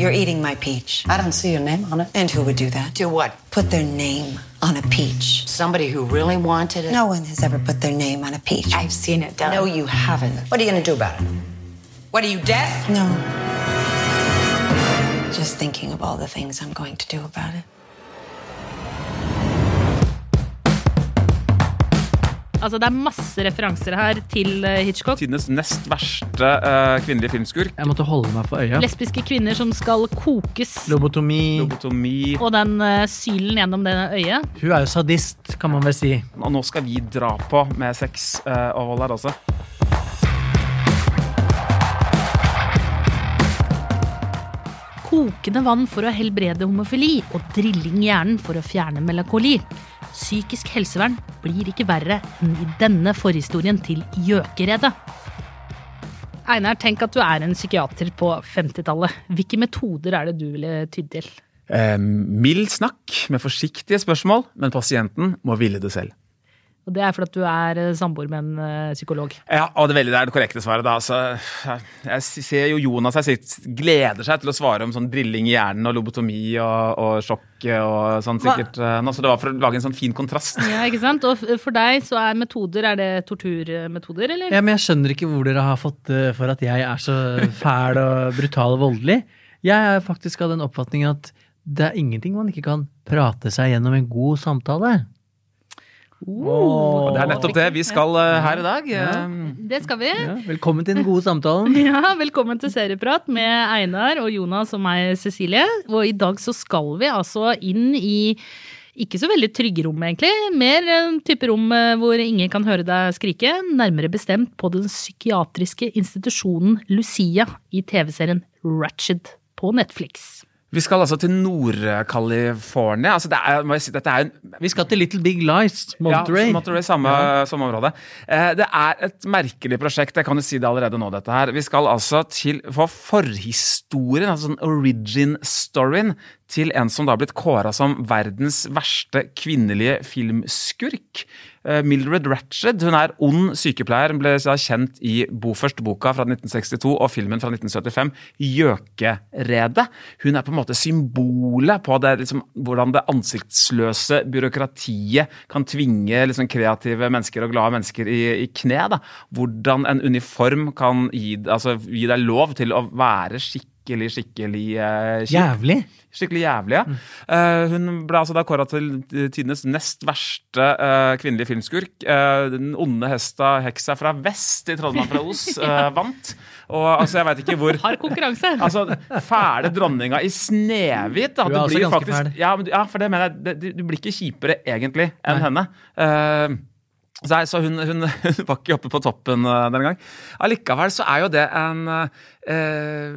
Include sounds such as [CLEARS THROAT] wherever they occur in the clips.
You're eating my peach. I don't see your name on it. And who would do that? Do what? Put their name on a peach. Somebody who really wanted it? No one has ever put their name on a peach. I've seen it done. No, you haven't. What are you going to do about it? What are you, deaf? No. Just thinking of all the things I'm going to do about it. Altså, det er masse referanser her til eh, Hitchcock. Tidenes nest verste uh, kvinnelige filmskurk. Jeg måtte holde meg for øya. Lesbiske kvinner som skal kokes. Lobotomi. Lobotomi. Og den uh, sylen gjennom det øyet. Hun er jo sadist, kan man vel si. Og nå skal vi dra på med sex uh, og vold her også. Kokende vann for å helbrede homofili og drilling i hjernen for å fjerne melankoli. Psykisk helsevern blir ikke verre enn i denne forhistorien til gjøkeredet. Einar, tenk at du er en psykiater på 50-tallet. Hvilke metoder er det du ville tydd til? Eh, mild snakk med forsiktige spørsmål, men pasienten må ville det selv. Og det er fordi at du er eh, samboer med en eh, psykolog. Ja, og det, er veldig, det er det korrekte svaret. da. Så, jeg ser jo Jonas jeg sitter, gleder seg til å svare om sånn drilling i hjernen og lobotomi og, og sjokk og sånn sikkert. eh, nå, Så det var for å lage en sånn fin kontrast. Ja, ikke sant? Og for deg så er metoder Er det torturmetoder, eller? Ja, men jeg skjønner ikke hvor dere har fått det for at jeg er så fæl og brutal og voldelig. Jeg er faktisk av den oppfatning at det er ingenting man ikke kan prate seg gjennom en god samtale. Og det er nettopp det vi skal eh, her i dag. Eh, Det skal vi. Ja, velkommen til den gode samtalen. [LAUGHS] Ja, Velkommen til Serieprat med Einar og Jonas og meg, Cecilie. Og i dag så skal vi altså inn i ikke så veldig trygge rom, egentlig. Mer en type rom eh, hvor ingen kan høre deg skrike. Nærmere bestemt på den psykiatriske institusjonen Lucia i TV-serien Ratched på Netflix. Vi skal altså til Nord-California. Altså, er, si, er Vi skal til Little Big Lies, Monterey. Ja, Monterey samme, samme område. Eh, det er et merkelig prosjekt, jeg kan jo si det allerede nå, dette her. Vi skal altså til for forhistorien, altså sånn origin-storyen, til en som da har blitt kåra som verdens verste kvinnelige filmskurk. Eh, Mildred Ratched. Hun er ond sykepleier. Hun ble kjent i Bo først-boka fra 1962 og filmen fra 1975, 'Gjøkeredet'. Hun er på en måte symbolet på det, liksom, hvordan det ansiktsløse byråkratiet kan tvinge liksom, kreative mennesker og glade mennesker i, i kne. Da. Hvordan en uniform kan gi, altså, gi deg lov til å være skikkelig, skikkelig uh, Jævlig. Skikkelig jævlig, ja. Eh, hun ble altså da kåra til tidenes nest verste uh, kvinnelige filmskurk. Uh, den onde hesta heksa fra vest i Trollmann fra Os [LAUGHS] eh, vant. Og altså, jeg veit ikke hvor Hard konkurranse. [LAUGHS] Altså, fæle dronninga i Snehvit. da. Hun er altså blir ganske faktisk- fæl. Ja, ja, for det mener jeg. Det, du blir ikke kjipere egentlig enn Nei. henne. Eh, så, nei, så hun, hun, [LAUGHS] hun var ikke oppe på toppen uh, denne gang. Allikevel så er jo det en eh,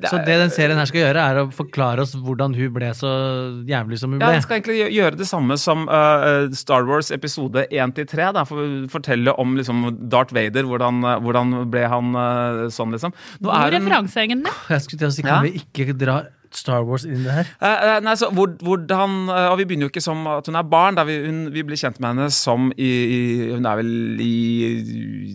det Så er- det den serien her skal gjøre, er å forklare oss hvordan hun ble så jævlig som hun Ja, ble. den skal egentlig gjøre det samme som uh, Star Wars episode 1-3. For, fortelle om liksom, Darth Vader. Hvordan, hvordan ble han uh, sånn, liksom. Nå er hun, referanse, egentlig. Jeg skulle til å si, kan Ja. vi ikke dra Star Wars inn i det her? Eh, eh, nei, så hvor, hvordan, eh, og Vi begynner jo ikke som at hun er barn. Da vi, hun, vi blir kjent med henne som i, i Hun er vel i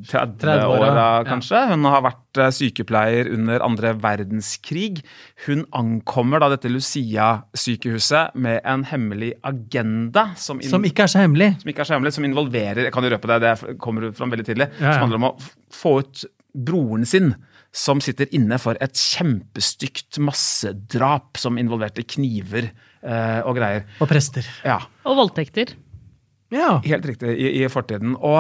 30-åra, 30-åra, ja. kanskje. Hun har vært eh, sykepleier under andre verdenskrig. Hun ankommer da dette Lucia-sykehuset med en hemmelig agenda. Som, in, Som ikke er så hemmelig. som ikke er så hemmelig, som involverer Jeg kan jo røpe deg, det kommer fram veldig tidlig. Ja, ja. Som handler om å få ut broren sin, som sitter inne for et kjempestygt massedrap som involverte kniver eh, og greier. Og prester. Ja, Og voldtekter. Ja. helt riktig, i, i fortiden. Og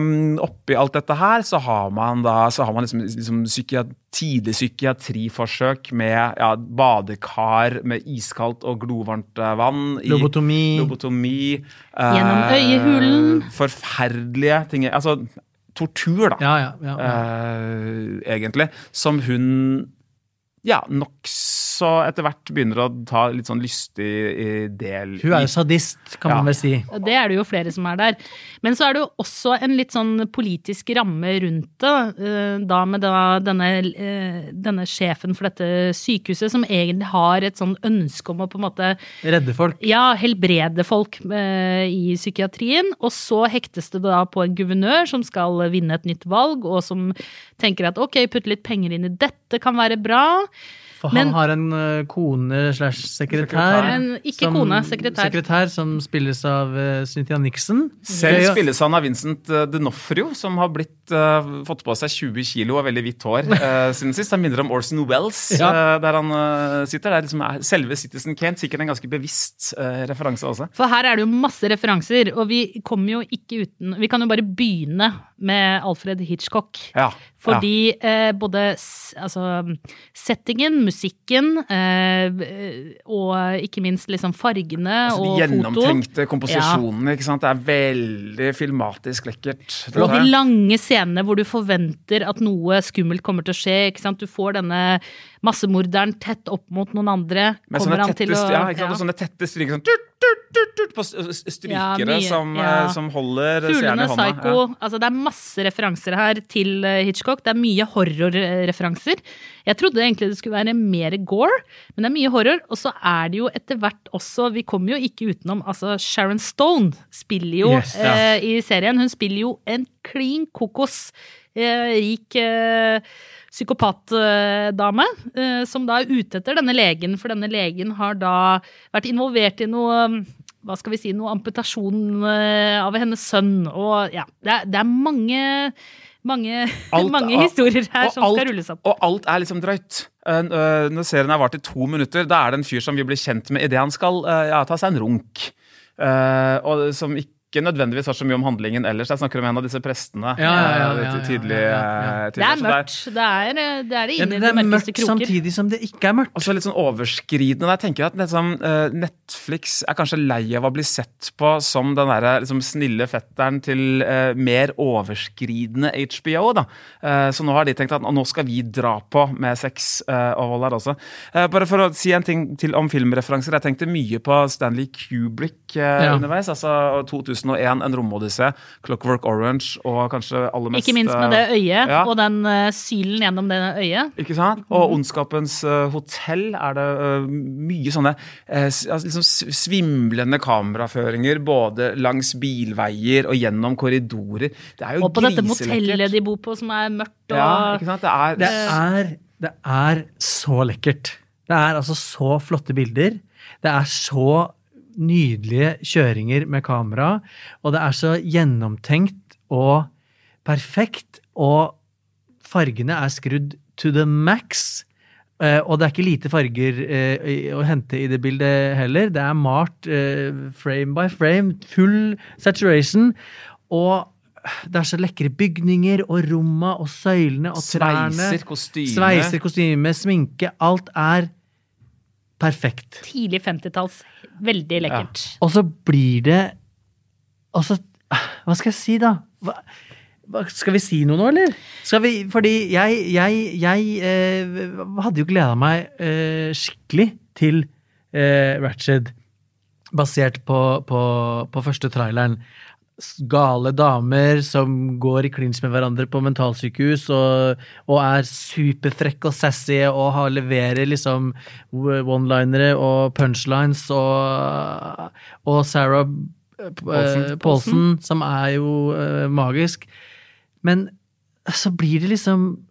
um, oppi alt dette her så har man da så har man liksom, liksom psykia- tidlig psykiatriforsøk med ja, badekar med iskaldt og glovarmt eh, vann. i- Lobotomi. Lobotomi. eh, Gjennom øyehulen. Forferdelige ting. Altså tortur, da. Ja, ja, ja. eh, egentlig. Som hun ja, nokså etter hvert begynner å ta litt sånn lystig eh, del Hun er jo sadist, kan Ja. man vel si. Og Det er det jo flere som er der. Men så er det jo også en litt sånn politisk ramme rundt det. eh, Da med da denne, eh, denne sjefen for dette sykehuset som egentlig har et sånn ønske om å på en måte Redde folk. ja, helbrede folk i psykiatrien. Og så hektes det da på en guvernør som skal vinne et nytt valg, og som tenker at ok, putte litt penger inn i dette kan være bra. For Men- han har en eh, kone slash sekretær. En- ikke kone, sekretær. Sekretær som spilles av uh, Cynthia Nixon. Selv spilles han av Vincent eh, D'Onofrio, som har blitt, uh, fått på seg 20 kilo og veldig hvitt hår uh, [LAUGHS] siden sist. Han minner om Orson Welles, Ja. der han sitter. Det er liksom selve Citizen Kane. Sikkert en ganske bevisst referanse også. For her er det jo masse referanser, og vi kommer jo ikke uten Vi kan jo bare begynne med Alfred Hitchcock. Ja. Fordi eh, både altså, settingen, musikken eh, og ikke minst liksom fargene Altså, de og foto. gjennomtenkte komposisjonene. ikke sant? Det er veldig filmatisk lekkert. Og de lange scenene hvor du forventer at noe skummelt kommer til å skje. ikke sant? Du får denne massemorderen tett opp mot noen andre. Kommer sånne tette, å ja, ja. Sånne tette stryker sånn tut, tut, tut, tut, på strykere Ja, som, ja. eh, som holder seeren i hånda. Psycho altså Det er masse referanser her til eh, Hitchcock. Det er mye horrorreferanser. Jeg trodde egentlig det skulle være mer gore, men det er mye horror. Og så er det jo etter hvert også Vi kommer jo ikke utenom altså Sharon Stone spiller jo Yes, ja. eh, i serien. Hun spiller jo en klin kokos eh, rik eh, psykopatdame, eh, som da er ute etter denne legen, for denne legen har da vært involvert i noe hva skal vi si, noe amputasjon eh, av hennes sønn. Og ja, det er, det er mange, mange, [LAUGHS] mange historier her som alt- skal rulles opp. Og alt er liksom drøyt. Eh, eh, Når serien har vart i to minutter, da er det en fyr som vi blir kjent med idet han skal eh, ja, ta seg en runk. Og som ikke nødvendigvis har så mye om handlingen ellers. Jeg snakker om en av disse prestene. Ja, ja, ja, eh, ja, ja, ja, ja, ja. eh, Det er mørkt. Det er eh, det, er det Ja, inne men i det de mørkeste mørkt kroker. samtidig som det ikke er mørkt. Og så litt sånn overskridende. Jeg tenker at liksom, Netflix er kanskje lei av å bli sett på som den der, liksom, snille fetteren til uh, mer overskridende HBO. Da. Uh, så nå har de tenkt at nå skal vi dra på med sex uh, og vold her også. Bare for å si en ting til om filmreferanser. Jeg tenkte mye på Stanley Kubrick Ja. underveis. altså 2001, En romodyssé, Clockwork Orange og kanskje aller mest Ikke minst med det eh, øyet, ja. og den eh, sylen gjennom det øyet. ikke sant? Og Ondskapens eh, hotell er det mye sånne altså liksom svimlende kameraføringer både langs bilveier og gjennom korridorer. Det er jo Og på dette motellet de bor på, som er mørkt og Ja, ikke sant? Det er, Det er, det er så lekkert. Det er altså så flotte bilder. Det er så nydelige kjøringer med kamera, og det er så gjennomtenkt og perfekt, og fargene er skrudd to the max. Eh, og det er ikke lite farger eh, å hente i det bildet heller. Det er malt eh, frame by frame, full saturation. Og det er så lekre bygninger, og romma og søylene og trærne. sveiser, kostyme. Sveiser, kostyme, sminke. Alt er perfekt. tidlig 50-talls. Veldig lekkert. Og så blir det Og så Hva skal jeg si, da? Hva, skal vi si noe nå, eller? Skal vi, fordi jeg, jeg, jeg eh, hadde jo gleda meg eh, skikkelig til eh, Ratched, basert på, på, på første traileren. Gale damer som går i klinsj med hverandre på mentalsykehus og, og er superfrekke og sassy og har, leverer liksom one-linere og punchlines og, og Sarah eh, eh, Paulson, som er jo uh, magisk. Men så blir det liksom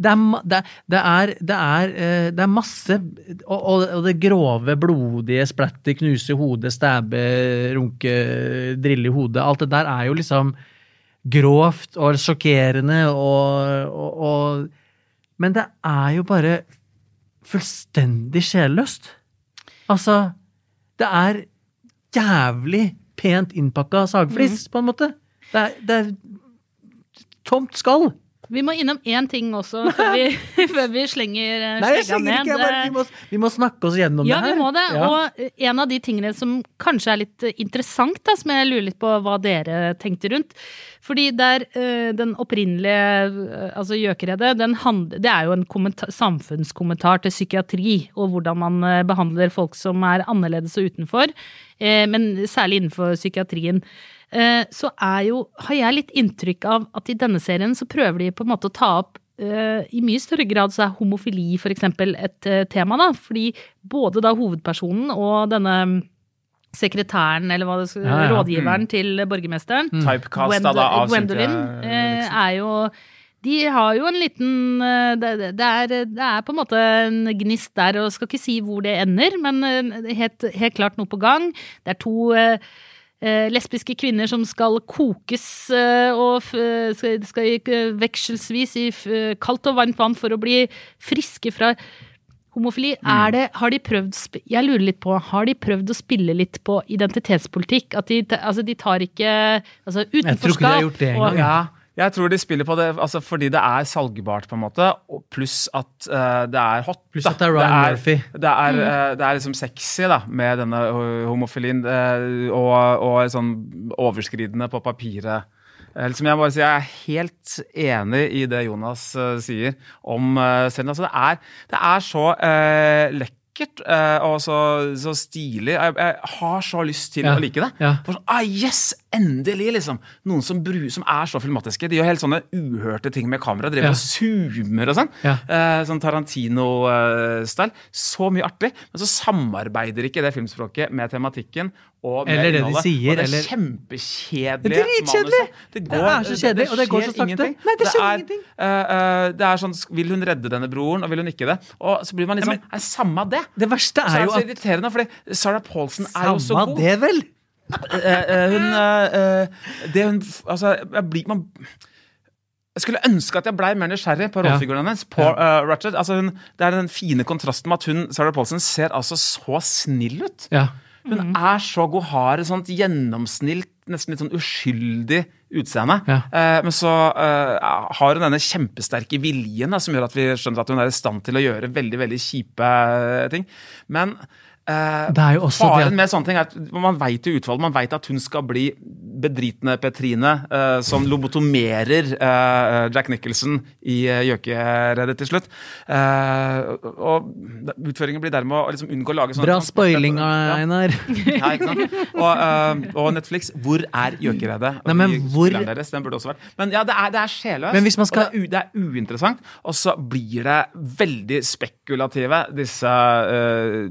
det er, det, det, er, det, er, eh, det er masse og, og, det grove, blodige splatter, knuse hodet, stæbe, runke, drille i hodet. Alt det der er jo liksom grovt og sjokkerende og, og, og Men det er jo bare fullstendig sjelløst. Altså Det er jævlig pent innpakka sagflis, på en måte. Det er, det er tomt skall. Vi må innom én ting også før vi, [LAUGHS] [LAUGHS] før vi slenger eh, Nei, jeg slenger ned. ikke. Jeg bare, vi, må, vi må snakke oss gjennom Ja, det vi må det. Ja. Og en av de tingene som kanskje er litt eh, interessant, da, som jeg lurer litt på hva dere tenkte rundt. Fordi der eh, den opprinnelige, altså Gjøkeredet, det er jo en kommenta- samfunnskommentar til psykiatri og hvordan man eh, behandler folk som er annerledes og utenfor, men særlig innenfor psykiatrien. Eh, så er jo, har jeg litt inntrykk av at i denne serien så prøver de på en måte å ta opp eh, i mye større grad så er homofili for eksempel et eh, tema, da. Fordi både da hovedpersonen og denne mm, sekretæren, eller hva det skal, Ja, ja. rådgiveren til borgermesteren, mm. Gwendolyn, Cynthia eh, er jo de har jo en liten det, det, det, er, det er på en måte en gnist der, og skal ikke si hvor det ender, men helt, helt klart noe på gang. Det er to lesbiske kvinner som skal kokes eh, og skal, skal vekselsvis i kaldt og varmt vann for å bli friske fra homofili. Er det, har de prøvd Jeg lurer litt på, har de prøvd å spille litt på identitetspolitikk? At de, altså, de tar ikke altså, tror ikke de har gjort det og- engang. Ja, jeg tror de spiller på det altså fordi det er salgbart, på en måte, og pluss at uh, det er hot. Pluss da. at det er Ryan Murphy. Det er, eh, det er liksom sexy da, med denne eh, homofilien, uh, og, og sånn overskridende på papiret. Liksom jeg, bare jeg er helt enig i det Jonas sier om uh, serien. Altså, det, er, det er så lekkert og så, så stilig. Jeg, jeg har så lyst til Ja, å like det. ja. For sånn, ah, yes, endelig, liksom. Noen som, bru, som er så filmatiske. De gjør helt sånne uhørte ting med kamera. Driver Ja. og zoomer og sånn. Ja. Eh, sånn Tarantino-style. Så mye artig. Men så samarbeider ikke det filmspråket med tematikken. Og med Eller det de sier, Og det er eller- kjempekjedelig. Det er dritkjedelig! Det, Det er så kjedelig, og det går så sakte. ingenting. Nei, det skjer er, ingenting. Uh, det er sånn, Vil hun redde denne broren, og vil hun ikke det? Og så blir man liksom Ja, men, Er samme det? Det verste Så er er jo det så at irriterende, fordi Sarah Paulsen er jo så god. Samme det, vel? Eh, eh, hun eh, Det hun Altså, jeg blir man jeg skulle ønske at jeg blei mer nysgjerrig på Ja. rollefiguren hennes. På eh, Ratchet. Altså hun, det er den fine kontrasten med at hun, Sarah Paulsen ser altså så snill ut. Ja. Hun er så god, har et sånt gjennomsnilt, nesten litt sånn uskyldig utseende. Ja. Uh, men så uh, har hun denne kjempesterke viljen da, som gjør at vi skjønner at hun er i stand til å gjøre veldig veldig kjipe ting. Men jo det faren med sånne ting er at man veit i utvalget, man veit at hun skal bli bedritne Petrine uh, som lobotomerer uh, Jack Nicholson i uh, Gjøkeredet til slutt. Og utføringen blir dermed å liksom unngå å lage sånne Bra spoiling. Einar. Ja? Og, og Netflix, hvor er Gjøkeredet? Nei, men hvor- Deres, den burde også vært. Men ja, det er, det er man skal- Og det, er, det er uinteressant. Og så blir det veldig spekulative, disse uh,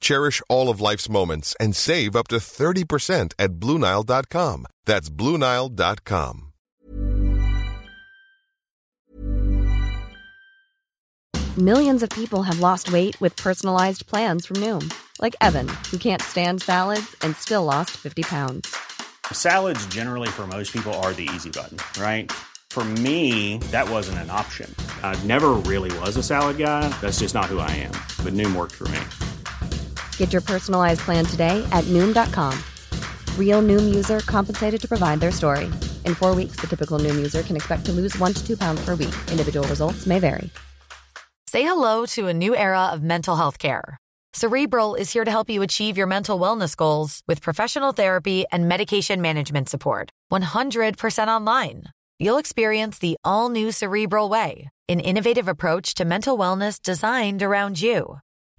Cherish all of life's moments and save up to 30% at BlueNile.com. That's BlueNile.com. Millions of people have lost weight with personalized plans from Noom, like Evan, who can't stand salads and still lost 50 pounds. Salads, generally, for most people, are the easy button, right? For me, that wasn't an option. I never really was a salad guy. That's just not who I am. But Noom worked for me. Get your personalized plan today at Noom.com. Real Noom user compensated to provide their story. In four weeks, the typical Noom user can expect to lose one to two pounds per week. Individual results may vary. Say hello to a new era of mental health care. Cerebral is here to help you achieve your mental wellness goals with professional therapy and medication management support. 100% online. You'll experience the all new Cerebral Way, an innovative approach to mental wellness designed around you.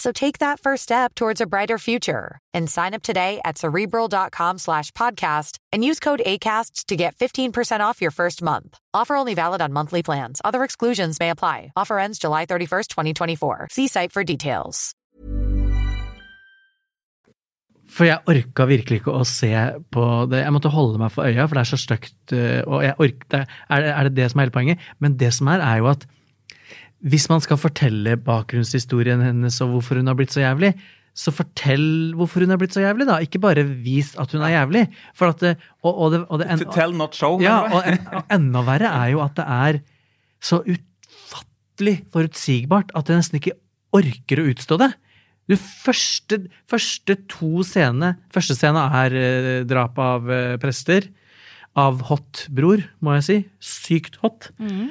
So take that first step towards a brighter future and sign up today at cerebral.com slash podcast and use code ACAST to get 15% off your first month. Offer only valid on monthly plans. Other exclusions may apply. Offer ends July 31st, 2024. See site for details. For jeg orka virkelig ikke å se på det. Jeg måtte holde meg for øya, for det er så stygt. øh, Og jeg ork, er det det som er hele poenget? Men det som er, er jo at hvis man skal fortelle bakgrunnshistorien hennes og hvorfor hun har blitt så jævlig, så fortell hvorfor hun har blitt så jævlig, da. Ikke bare vis at hun er jævlig. For at det, og, og det, og det en, Tell not show. ja, og, en, og enda verre er jo at det er så utfattelig forutsigbart at jeg nesten ikke orker å utstå det. Du, første, første to scenene Første scene er eh, drap av eh, prester. Av hot bror, må jeg si. Sykt hot.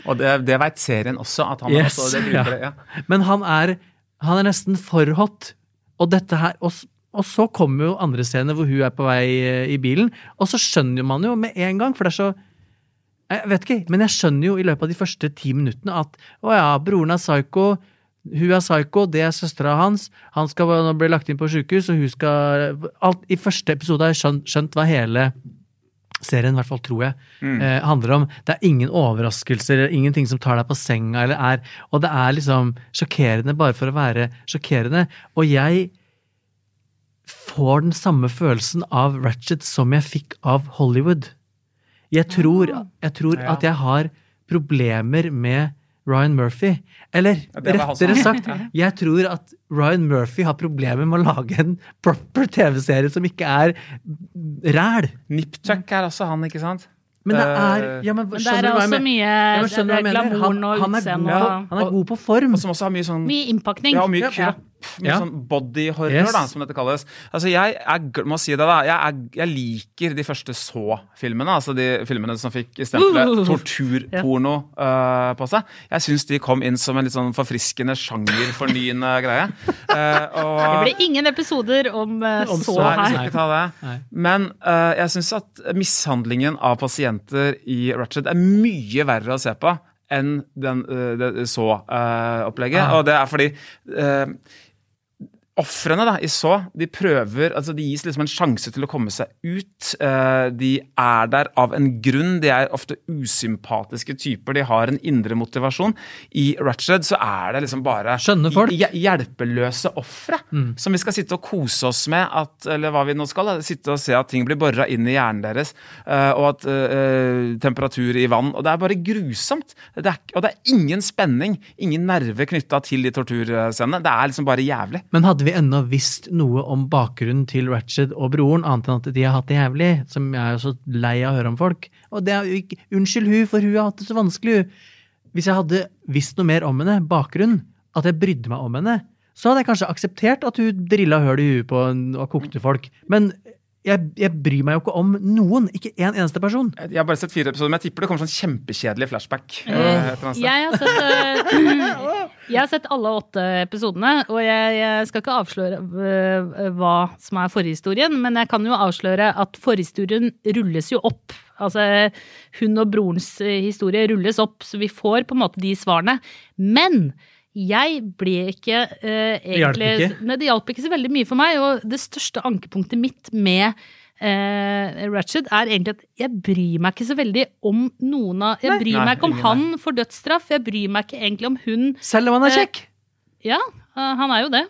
Og det, det veit serien også, at han Yes, er også det ja. det. Ja. Men han er, han er nesten for hot. Og dette her Og, og så kommer jo andre scener hvor hun er på vei eh, i bilen, og så skjønner man jo med en gang, for det er så Jeg vet ikke, men jeg skjønner jo i løpet av de første ti minuttene at å ja, broren er psycho, hun er psycho, det er søstera hans, han skal nå bli lagt inn på sjukehus, og hun skal alt, I første episode har jeg skjønt, skjønt hva hele serien, i hvert fall tror jeg, eh, handler om. Det er ingen overraskelser, ingenting som tar deg på senga, eller er Og det er liksom sjokkerende bare for å være sjokkerende. Og jeg får den samme følelsen av Ratchet som jeg fikk av Hollywood. Jeg tror, jeg tror at jeg har problemer med Ryan Murphy. Eller Ja, han rettere sagt, jeg tror at Ryan Murphy har problemer med å lage en proper TV-serie som ikke er ræl. Niptuck er også han, ikke sant? Men det er Eh, ja, men, Men det er også mener? mye Ja, er glamoren og han, er utseende god, han er god på form. Og som også har mye sånn mye innpakning. Ja, og mye Ja. Mye Ja. sånn body-horror, Yes. da, som dette kalles. Altså, jeg er, må si det, da. Jeg, er, jeg liker de første så-filmene. Altså de filmene som fikk stempelet Uh. torturporno uh, på seg. Jeg syns de kom inn som en litt sånn forfriskende sjangerfornyende greie. [LAUGHS] Eh, Det blir ingen episoder om, uh, Om så så, Nei, vi skal ikke ta det. Men jeg syns at mishandlingen av pasienter i Ratchet er mye verre å se på enn den, det så-opplegget. Ah. Og det er fordi Ofrene i så, de prøver, altså de gis liksom en sjanse til å komme seg ut. Eh, De er der av en grunn. De er ofte usympatiske typer. De har en indre motivasjon. I Ratched så er det liksom bare hjelpeløse ofre som vi skal sitte og kose oss med. At, eller hva vi nå skal. Da, sitte og se at ting blir bora inn i hjernen deres. eh, og at uh, temperatur i vann. Og det er bare grusomt. Det er, og det er ingen spenning, ingen nerve knytta til de torturscenene. Det er liksom bare jævlig. Men hadde vi ennå visst noe om bakgrunnen til Ratched og broren, annet enn at de har hatt det jævlig, som jeg er så lei av å høre om folk Og det er jo ikke Unnskyld hun, for hun har hatt det så vanskelig. Hvis jeg hadde visst noe mer om henne, bakgrunnen, at jeg brydde meg om henne, så hadde jeg kanskje akseptert at hun drilla høl i huet på og kokte folk. Men jeg, jeg bryr meg jo ikke om noen. Ikke én eneste person. Jeg har bare sett fire episoder, men jeg tipper det kommer sånn kjempekjedelig flashback. Mm. Jeg har sett eh, [CLEARS THROAT] Jeg har sett alle åtte episodene, og jeg, jeg skal ikke avsløre hva som er forhistorien, men jeg kan jo avsløre at forhistorien rulles jo opp. Altså, hun og brorens historie rulles opp, så vi får på en måte de svarene. Men jeg ble ikke hjalp egentlig ikke? Nei, det hjalp ikke så veldig mye for meg, og det største ankepunktet mitt med eh, Ratched er egentlig at jeg bryr meg ikke så veldig om noen av Jeg bryr Nei, meg ikke om han får dødsstraff, jeg bryr meg ikke egentlig om hun Selv om han er Eh, kjekk. Ja, eh, han er jo det.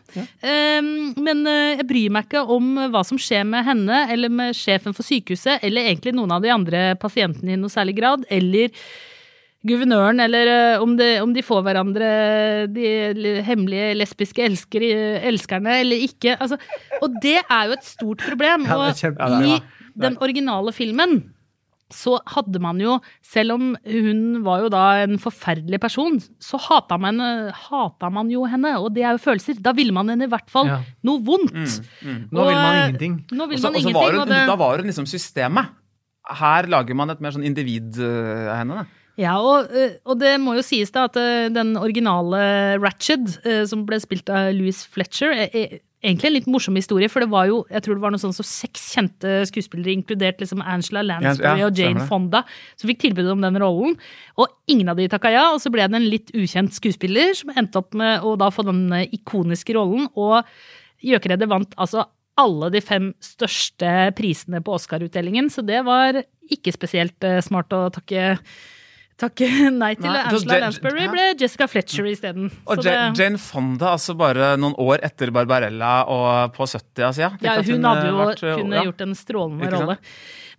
Eh, men eh, jeg bryr meg ikke om hva som skjer med henne, eller med sjefen for sykehuset, eller egentlig noen av de andre pasientene i noe særlig grad, eller guvernøren, eller eh, om, det, om de får hverandre, de hemmelige lesbiske elsker, elskerne, eller ikke. Altså, og det er jo et stort problem. Ja, og kjempe- ja, det i den originale filmen så hadde man jo, selv om hun var jo da en forferdelig person, så hata man, hata man jo henne, og det er jo følelser. Da ville man henne i hvert fall Ja. noe vondt. Nå vil man eh, ingenting. Nå vil man også, ingenting. var hun, og det, Da var hun liksom systemet. Her lager man et mer sånn individ eh, av henne. Da. Ja, og, eh, og det må jo sies da at eh, den originale Ratched, eh, som ble spilt av Louis Fletcher, er er egentlig en litt morsom historie, for det var jo jeg tror det var noe sånn som seks kjente skuespillere, inkludert liksom Angela Lansbury Ja, og Jane. Fonda, som fikk tilbud om den rollen. Og ingen av de takka ja, og så ble det en litt ukjent skuespiller som endte opp med å da få den ikoniske rollen. Og Gjøkeredet vant altså alle de fem største prisene på Oscar-utdelingen, så det var ikke spesielt smart å takke Takke [LAUGHS] nei til Nei, Angela Ja- Lansbury, ble Jessica Fletcher isteden. Og Så Ja- det- Jane Fonda, altså bare noen år etter Barbarella og på 70 altså, Ja, hun hadde jo kunne gjort en strålende Ikke rolle.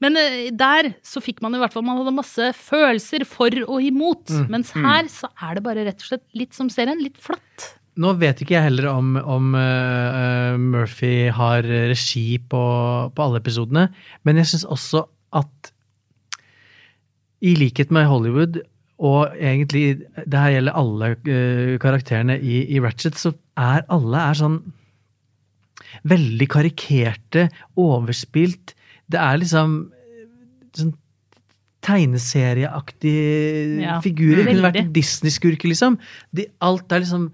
Men eh, der så fikk man i hvert fall Man hadde masse følelser for og imot. Mm. Mens her så er det bare rett og slett litt som serien. Litt flatt. Nå vet ikke jeg heller om, om uh, Murphy har regi på, på alle episodene, men jeg syns også at i likhet med Hollywood, og egentlig det her gjelder alle eh, karakterene i, i Ratchet, så er alle er sånn veldig karikerte, overspilt. Det er liksom eh, sånn tegneserieaktige Ja, figurer. Det kunne vært en Disney-skurke, liksom. De, alt er liksom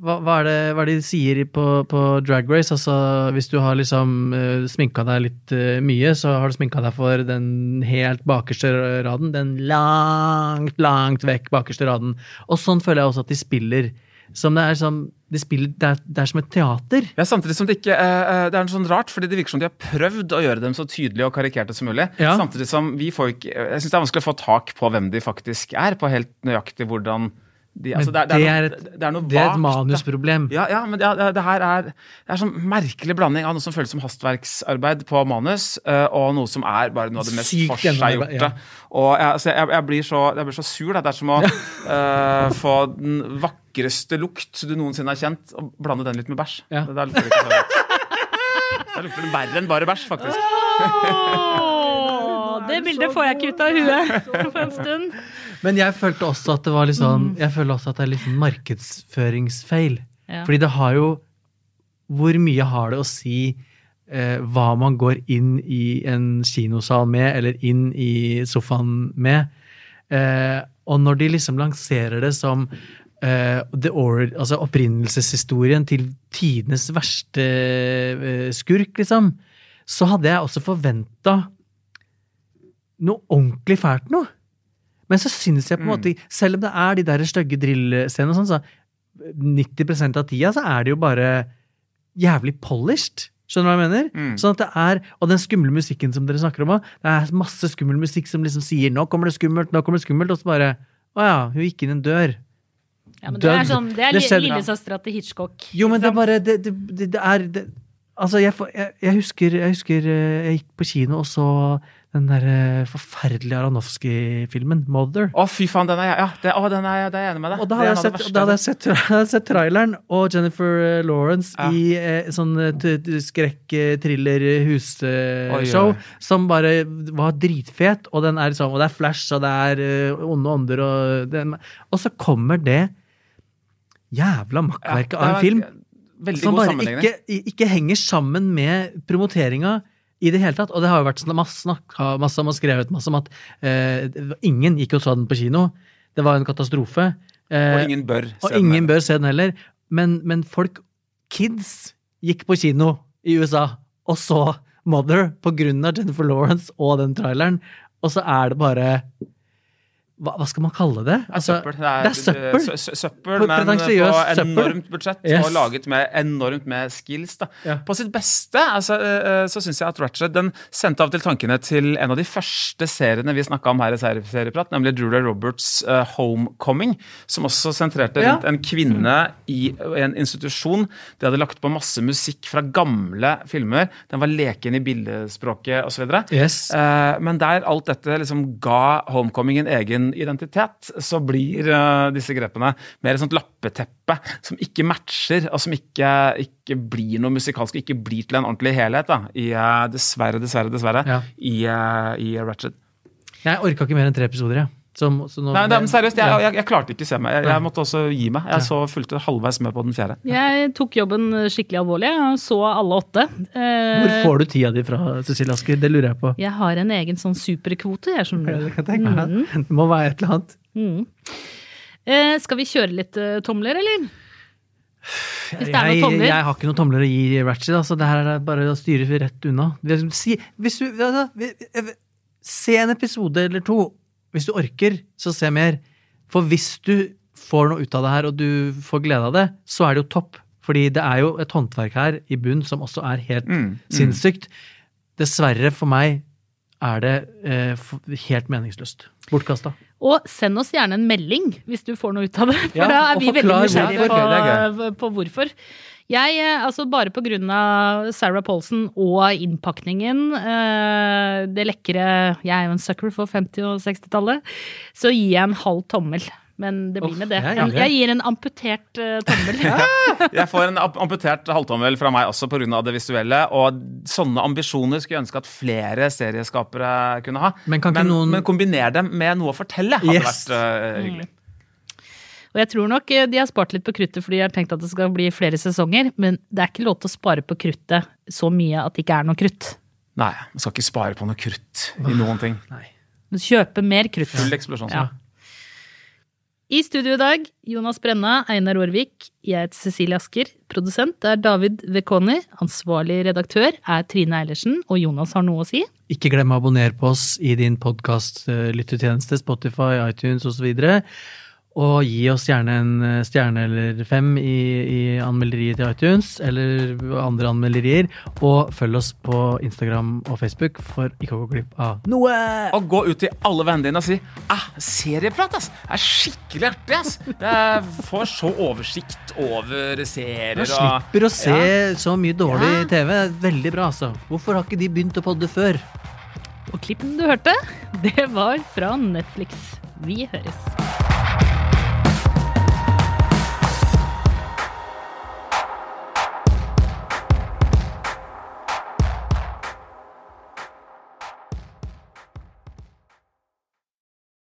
hva, hva, er det, hva er det de sier på, på Drag Race? Altså, hvis du har liksom uh, sminka deg litt uh, mye, så har du sminka deg for den helt bakerste raden. Den langt, langt vekk bakerste raden. Og sånn føler jeg også at de spiller. Som det er som de spiller, det, er, det er som et teater. Ja, Samtidig som det ikke eh, eh, Det er noe sånn rart, fordi det virker som de har prøvd å gjøre dem så tydelige og karikerte som mulig. Ja. Samtidig som vi får ikke Jeg syns det er vanskelig å få tak på hvem de faktisk er, på helt nøyaktig hvordan de altså, det, er, det, er et- det er noe det er et manusproblem. Ja, ja, men det, det, her er Det er sånn merkelig blanding av noe som føles som hastverksarbeid på manus, eh, og noe som er bare noe av det mest forseggjorte. Ja. Og jeg, altså, jeg, jeg, blir så, jeg blir så sur. Det er som å uh, få den vakreste lukt du noensinne har kjent, og blande den litt med bæsj. Ja. Det, der lukter det ikke så godt. Da lukter verre enn bare bæsj, faktisk. [LAUGHS] Det bildet får jeg ikke ut av huet [LAUGHS] for en stund. Men jeg følte også at det var litt sånn Jeg føler også at det er litt sånn markedsføringsfeil. Ja. Fordi det har jo Hvor mye har det å si eh, hva man går inn i en kinosal med, eller inn i sofaen med? Eh, og når de liksom lanserer det som Uh, the or, altså opprinnelseshistorien til tidenes verste uh, skurk, liksom, så hadde jeg også forventa noe ordentlig fælt noe. Men så syns jeg på en måte, selv om det er de der stygge drillscenene, og sånn, så 90% av tida så er det jo bare jævlig polished. Skjønner du hva jeg mener? Mm. Sånn at det er, Og den skumle musikken som dere snakker om. Det er masse skummel musikk som liksom sier 'nå kommer det skummelt', nå kommer det skummelt, og så bare Å ja, hun gikk inn en dør. Ja, men det er sånn, det er li- lillesøstera til Hitchcock. Jo, men det er bare Det, det, det, det er det, Altså, jeg, jeg, jeg husker Jeg husker eh, jeg gikk på kino og så den der eh, forferdelige Aronofsky-filmen 'Mother'. Å, fy faen, den er jeg ja, det, å, den er, det er jeg enig med deg. Og da hadde, jeg sett, [LAUGHS] hadde sett, hadde sett traileren og Jennifer eh, Lawrence Ja. i eh, sånn skrekk-thriller-husshow som bare var dritfet, og den er liksom, og det er Flash, og det er uh, onde ånder, og, og så kommer det jævla makkverket Ja, av en film Veldig som god bare ikke, ikke henger sammen med promoteringa i det hele tatt. Og det har jo vært sånn masse snakk masse om og skrevet masse om at eh, ingen gikk og så den på kino. Det var en katastrofe. Eh, Og ingen bør se den ingen bør se den heller. Men, men folk, kids, gikk på kino i USA og så Mother på grunn av Jennifer Lawrence og den traileren. Og så er det bare Hva, hva skal man kalle det? Det søppel. Det er, det er søppel. sø- sø- søppel men på enormt budsjett Yes. og laget med enormt med skills. Ja. På sitt beste altså, eh, så syns jeg at Ratchet den sendte av til tankene til en av de første seriene vi snakka om her i serieprat, nemlig Julia Roberts eh, Homecoming, som også sentrerte Ja. en kvinne i en institusjon. De hadde lagt på masse musikk fra gamle filmer. Den var leken i bildespråket osv. Yes. Eh, men der alt dette liksom ga Homecoming en egen identitet, så blir uh, disse grepene mer et sånt lappeteppe som ikke matcher, og som ikke, ikke blir noe musikalsk, ikke blir til en ordentlig helhet, da, i, uh, dessverre, dessverre, dessverre, Ja. i, uh, i Ratchet. Jeg orka ikke mer enn tre episoder, jeg. Så, så nå- Nei, nei, men seriøst, jeg, jeg, jeg klarte ikke å se meg. Jeg, jeg måtte også gi meg. Jeg så fulgte halvveis med på den fjerde. [LAUGHS] Jeg tok jobben skikkelig alvorlig Jeg så alle åtte. Eh, Hvor får du tida di fra, Cecilie Asker? Det lurer jeg på. Jeg har en egen sånn superkvote, jeg skjønner Det du. jeg. Det må være et eller annet. Mm. Eh, skal vi kjøre litt eh, tomler, eller? Hvis det er noen tomler. jeg har ikke noen tomler å gi Ratchet. Altså, det her er bare å styre rett unna. Si, hvis du, hvis du se en episode eller to. Hvis du orker, så se mer. For hvis du får noe ut av det her, og du får glede av det, så er det jo topp. Fordi det er jo et håndverk her i bunn som også er helt Mm, mm. sinnssykt. Dessverre for meg er det eh, helt meningsløst. Bortkasta. Og send oss gjerne en melding hvis du får noe ut av det. For Ja, da er vi veldig nysgjerrige på, på hvorfor. Jeg, eh, altså Bare av Sarah Paulson og innpakningen, eh, det lekre Jeg er jo en sucker for 50- og 60-tallet, så gir jeg en halv tommel. Men det blir med det. jeg Jeg, gir en amputert eh, tommel. [LAUGHS] Jeg får en amp- amputert halvtommel fra meg også pga. det visuelle. Og sånne ambisjoner skulle jeg ønske at flere serieskapere kunne ha. Men kan ikke noen- men kombiner dem med noe å fortelle, hadde Yes. vært hyggelig. Og jeg tror nok eh, de har spart litt på kruttet fordi de har tenkt at det skal bli flere sesonger, men det er ikke lov til å spare på kruttet så mye at det ikke er noe krutt. Nei, man skal ikke spare på noe krutt i noen ting. Nei. Kjøpe mer krutt. Full eksplosjon. Ja. I studio i dag, Jonas Brenna, Einar Aarvik, jeg heter Cecilie Asker. Produsent er David Vekoni. Ansvarlig redaktør er Trine Eilertsen, og Jonas har noe å si. Ikke glem å abonnere på oss i din podkastlyttetjeneste, Spotify, iTunes osv. Og gi oss gjerne en eh, stjerne eller fem i, i anmelderiet til iTunes, eller andre anmelderier. Og følg oss på Instagram og Facebook for ikke å gå glipp av noe! Og gå ut til alle vennene dine og si ah, serieprat, ass! Det er skikkelig artig, ass! Jeg får så oversikt over serier Man og slipper å se Ja. så mye dårlig Ja. TV. Veldig bra, altså. Hvorfor har ikke de begynt å podde før? Og klippen du hørte, det var fra Netflix. Vi høres.